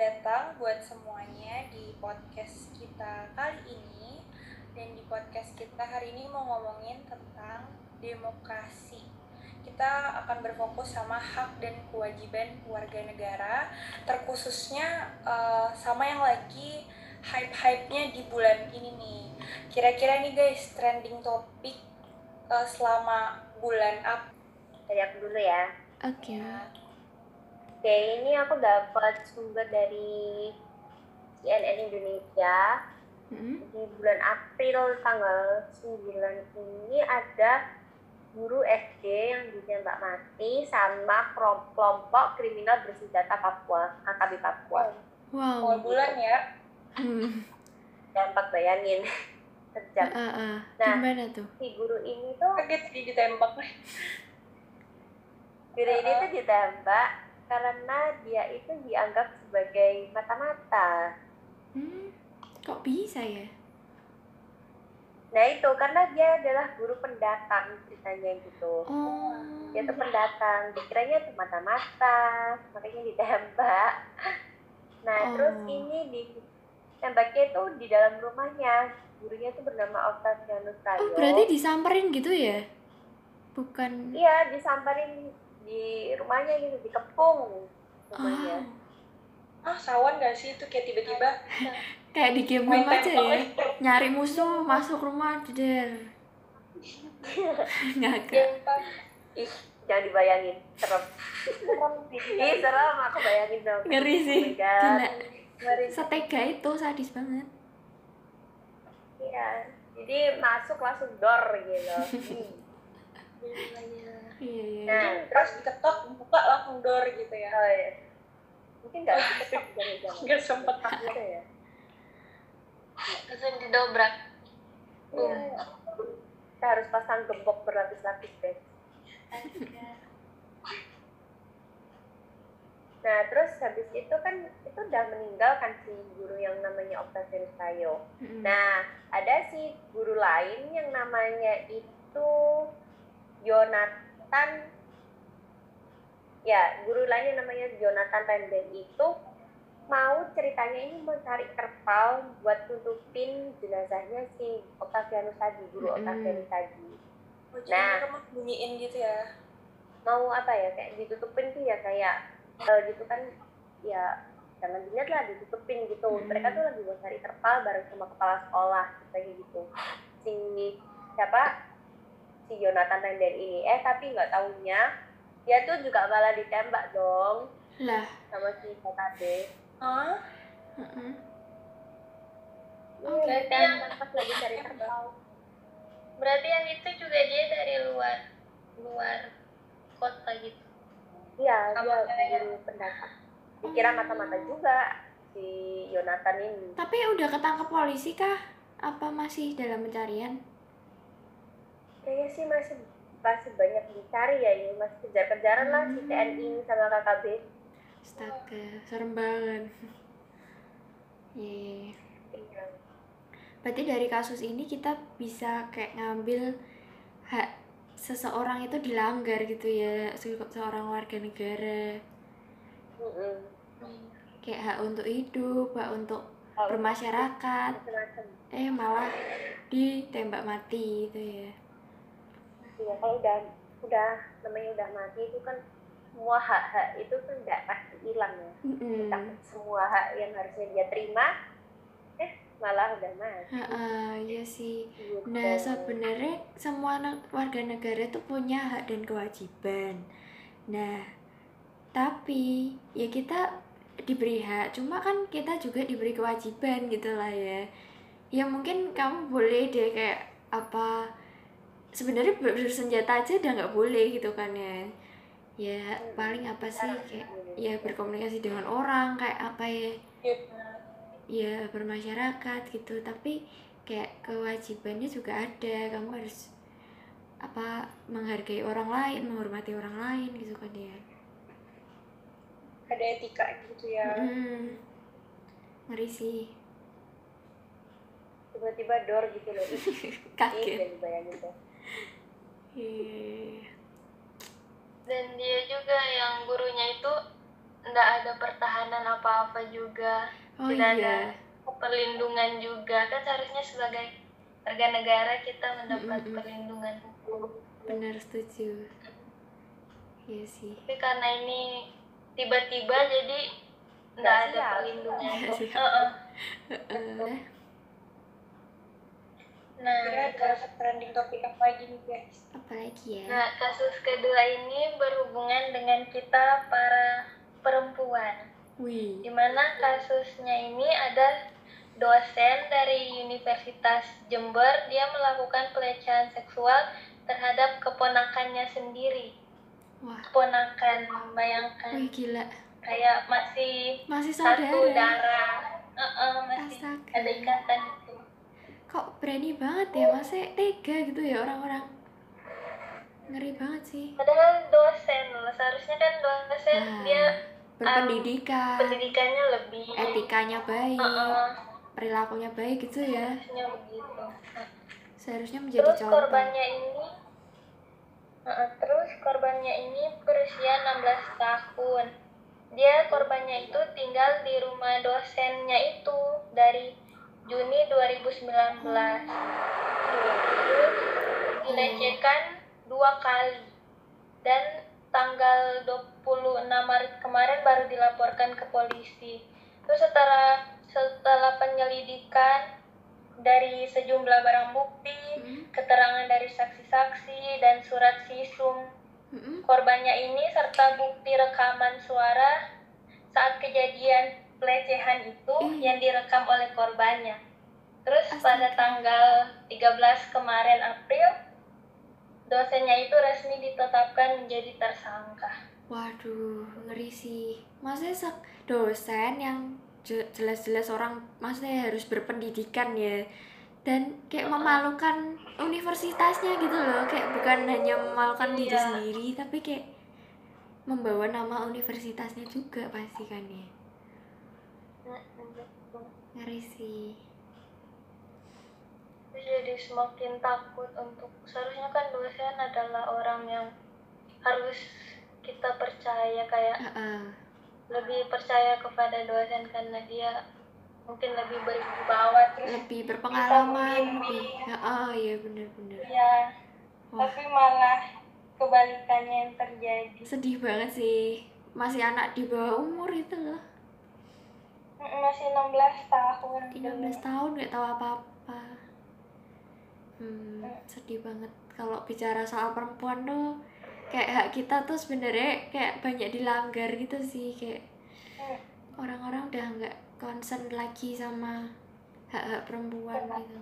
datang buat semuanya di podcast kita kali ini. Dan di podcast kita hari ini mau ngomongin tentang demokrasi. Kita akan berfokus sama hak dan kewajiban warga negara, terkhususnya uh, sama yang lagi hype-hype-nya di bulan ini nih. Kira-kira nih guys, trending topik uh, selama bulan apa? dari aku dulu ya. Oke. Oke, ini aku dapat sumber dari CNN Indonesia. Mm-mm. Di bulan April tanggal 9 ini ada guru SD yang ditembak mati sama kelompok kriminal bersenjata Papua, AKB Papua. Wow. Awal bulan ya. Hmm. Dampak bayangin. Kejam. Ah, ah, ah. Nah. Gimana tuh? Si guru ini tuh, Kaget sih ditembak guru ini tuh ditembak karena dia itu dianggap sebagai mata-mata. Hmm. Kok bisa ya? Nah itu karena dia adalah guru pendatang ceritanya gitu. Oh. Dia tuh pendatang, dikiranya tuh mata-mata, makanya ditembak. Nah Oh. terus ini di tembaknya itu di dalam rumahnya. Gurunya tuh bernama Octavianus Rayo. Oh, berarti disamperin gitu ya? Bukan. Iya disamperin di rumahnya gitu, dikepung rumahnya. Oh. Ah, sawan gak sih itu kayak tiba-tiba Kayak di game main room aja ya. Nyari musuh masuk rumah der. Ngakak. Tembak. Ih jangan dibayangin, serem. Serem sih. Ih serem, aku bayangin dong. Ngeri sih. Oh. Gila. Setega itu sadis banget. Iya, jadi masuk langsung door gitu. Hmm. Iya iya. Nah, Terus diketok, buka langsung door gitu ya. Oh iya. Mungkin nggak diketok jangan-jangan. Nggak sempet gitu ya. langsung didobrak Iya. Kita harus pasang gembok berlapis-lapis deh. Nah, terus habis itu kan itu udah meninggal kan si guru yang namanya Octavianus Tayo. Mm-mm. Nah, ada si guru lain yang namanya itu Jonathan ya, guru lain yang namanya Jonathan Renden itu mau ceritanya ini mencari terpal buat tutupin jenazahnya si Octavianus tadi, guru Mm-mm. Octavianus tadi. Oh, Nah. mau bunyiin gitu ya. Mau apa ya, kayak ditutupin tuh ya kayak eh, gitu kan ya jangan dilihat lah ditutupin gitu. Mm-mm. Mereka tuh lagi mau cari terpal bareng sama kepala sekolah kayak gitu. Si siapa? Si Jonathan Renden ini. Eh tapi nggak tahunya dia tuh juga malah ditembak dong Lah. sama si KKB. Hah? Mm-mm. Iya, Berarti kan yang- pas lagi cari terpal. berarti yang itu juga dia dari luar luar kota gitu Iya, dia guru pendatang. Dikira mata-mata juga si Yonatan ini. Tapi udah ketangkep polisi kah? Apa masih dalam pencarian? Kayaknya sih masih masih banyak dicari ya ini masih kejar-kejaran lah si Hmm. TNI sama KKB. Astaga, serem banget. Iya. Iya. Berarti dari kasus ini kita bisa kayak ngambil hak seseorang itu dilanggar gitu ya, se- seorang warga negara. Mm-mm. Kayak hak untuk hidup, hak untuk bermasyarakat. Eh malah ditembak mati gitu ya. Iya, kalau udah udah namanya udah mati itu kan semua hak-hak itu kan nggak pasti hilang ya. Mm-mm. Semua hak yang harusnya dia terima, eh malah udah mati. Ha-ha, iya sih. Gitu. Nah, sebenarnya semua warga negara itu punya hak dan kewajiban. Nah, tapi ya kita diberi hak, cuma kan kita juga diberi kewajiban gitu lah ya. Ya mungkin kamu boleh deh kayak apa sebenarnya ber- bersenjata aja udah nggak boleh gitu kan ya. Ya paling apa sih kayak ya berkomunikasi dengan orang kayak apa ya ya bermasyarakat gitu tapi kayak kewajibannya juga ada kamu harus apa menghargai orang lain menghormati orang lain gitu kan ya Ada etika gitu ya. Mm. ngeri sih tiba-tiba door gitu loh. Kaget bayangin. Iya. dan dia juga yang gurunya itu nggak ada pertahanan apa-apa juga. Oh tidak ada iya. perlindungan juga. Kan seharusnya sebagai warga negara kita mendapat Mm-mm. perlindungan hukum. Benar setuju. Iya sih. Tapi karena ini tiba-tiba jadi nggak Nggak ada perlindungan siap. Nah ada trending topik apa lagi nih guys? apalagi ya Nah, kasus kedua ini berhubungan dengan kita para perempuan. wih Di mana kasusnya ini ada dosen dari Universitas Jember, dia melakukan pelecehan seksual terhadap keponakannya sendiri. wah Keponakan, bayangkan wih gila kayak masih masih satu saudara darah, Heeh, masih Astaga. ada ikatan. Kok berani banget ya masih tega gitu ya orang-orang. Ngeri banget sih. Padahal dosen loh, seharusnya kan dosen Nah, dia berpendidikan. pendidikannya lebih etikanya baik Heeh. perilakunya baik gitu ya. Harusnya begitu. Seharusnya menjadi terus contoh. korbannya ini Heeh, terus korbannya ini berusia 16 tahun. Dia korbannya itu tinggal di rumah dosennya itu dari Juni 2019 terus dilecehkan dua kali. Dan tanggal 26 Maret kemarin baru dilaporkan ke polisi. Terus setelah setelah penyelidikan dari sejumlah barang bukti Mm-mm, keterangan dari saksi-saksi dan surat visum mm-mm. korbannya ini serta bukti rekaman suara saat kejadian pelecehan itu Ih. yang direkam oleh korbannya. Terus Astaga. pada tanggal 13 kemarin April dosennya itu resmi ditetapkan menjadi tersangka. waduh ngeri sih maksudnya sak- dosen yang je- jelas-jelas orang maksudnya harus berpendidikan ya dan kayak memalukan universitasnya gitu loh kayak bukan hanya memalukan diri Iya. sendiri tapi kayak membawa nama universitasnya juga pasti kan ya ngeri sih. Jadi semakin takut untuk seharusnya kan dosen adalah orang yang harus kita percaya kayak Heeh. lebih percaya kepada dosen karena dia mungkin lebih berwibawa terus lebih berpengalaman lebih Heeh, iya bener-bener ya Wah. tapi malah kebalikannya yang terjadi. Sedih banget sih. Masih anak di bawah umur itu loh 16 tahun. 13 tahun nggak tahu apa-apa. Hmm, sedih banget. Kalau bicara soal perempuan tuh kayak hak kita tuh sebenarnya kayak banyak dilanggar gitu sih kayak Hmm. orang-orang udah nggak concern lagi sama hak-hak perempuan gitu.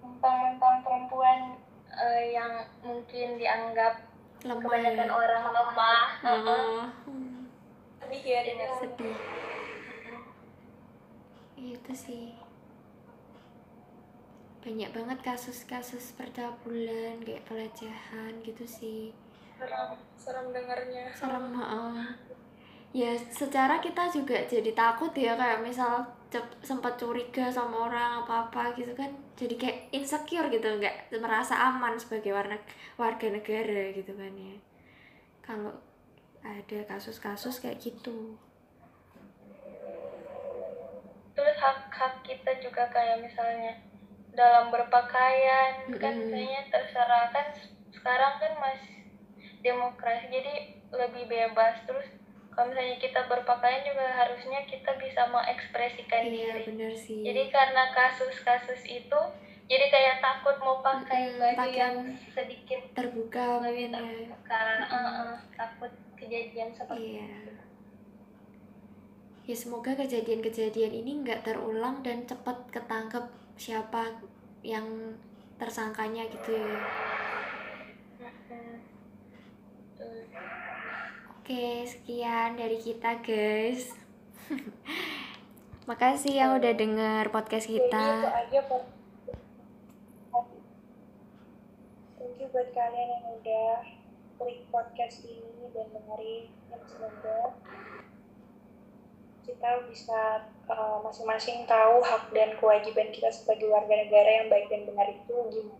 mentang-mentang perempuan eh, yang mungkin dianggap lemah kebanyakan ya. orang lemah. Heeh. Heeh. Hmm, Sedih ya dengar. sedih itu sih banyak banget kasus-kasus percabulan kayak pelecehan gitu sih Serem, serem dengarnya. serem heeh. ya secara kita juga jadi takut ya kayak misal sempat curiga sama orang apa apa gitu kan jadi kayak insecure gitu nggak merasa aman sebagai warna warga negara gitu kan ya kalau ada kasus-kasus kayak gitu. Terus hak-hak kita juga kayak misalnya dalam berpakaian kan Mm-mm. misalnya terserah kan sekarang kan masih demokrasi jadi lebih bebas. Terus kalau misalnya kita berpakaian juga harusnya kita bisa mengekspresikan iya diri. bener sih. Jadi karena kasus-kasus itu jadi kayak takut mau pakai Mm-mm, baju pakaian yang sedikit terbuka mungkin ya. terbuka. Uh-uh, takut kejadian seperti Iya. itu ya semoga kejadian-kejadian ini nggak terulang dan cepat ketangkep siapa yang tersangkanya gitu ya. Oke, sekian dari kita, guys. Makasih yang udah denger podcast Jadi itu kita. aja Thank you buat kalian yang udah podcast ini dan dengerin yang semoga kita bisa uh, masing-masing tahu hak dan kewajiban kita sebagai warga negara yang baik dan benar itu gimana.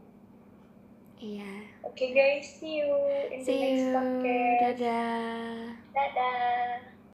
Iya. Oke guys, see you in the See next you. podcast. Dadah. Dadah.